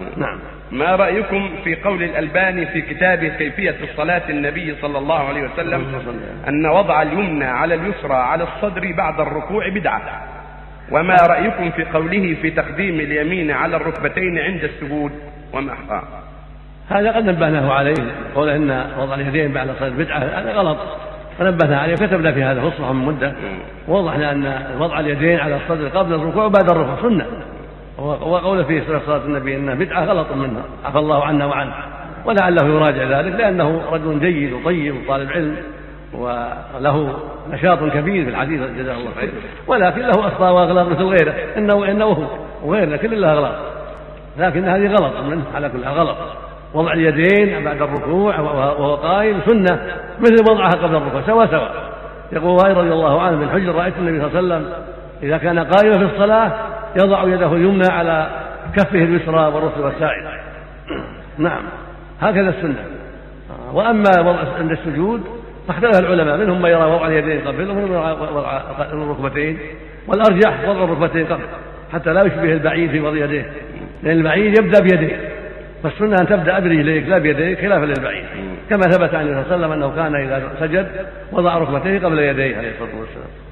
نعم. ما رأيكم في قول الألباني في كتابه كيفية الصلاة النبي صلى الله عليه وسلم أن وضع اليمنى على اليسرى على الصدر بعد الركوع بدعة؟ وما رأيكم في قوله في تقديم اليمين على الركبتين عند السجود وما آه. هذا قد نبهناه عليه قول إن وضع اليدين بعد الصدر بدعة هذا غلط. فنبهنا عليه وكتبنا في هذا خصوصا من مدة. ووضحنا أن وضع اليدين على الصدر قبل الركوع وبعد الركوع سنة. وقول فيه صلاه النبي انها بدعة غلط منه عفى الله عنا وعنه. ولعله يراجع ذلك لأنه رجل جيد وطيب وطالب علم وله نشاط كبير في الحديث جزاه الله خير. ولكن له أخطاء وأغلاط مثل غيره انه إنه وغيره لكن له اغلاط لكن هذه غلط منه على كل غلط. وضع اليدين بعد الركوع وهو قائم سنة. مثل وضعها قبل الركوع سوا سوا يقول رضي الله عنه من حجر رأيت النبي صلى الله عليه وسلم إذا كان قائما في الصلاة يضع يده اليمنى على كفه اليسرى والرسل والسائل نعم. هكذا السنة. وأما عند السجود فاختلف العلماء. منهم من يرى وضع اليدين قبل ومنهم وضع الركبتين. والأرجح وضع الركبتين قبل حتى لا يشبه البعيد في وضع يديه. لأن البعيد يبدأ بيديه فالسنة أن تبدأ برجليك لا بيديك خلافا للبعيد. كما ثبت عن النبي صلى الله عليه وسلم أنه كان إذا سجد وضع ركبتيه قبل يديه عليه الصلاة والسلام.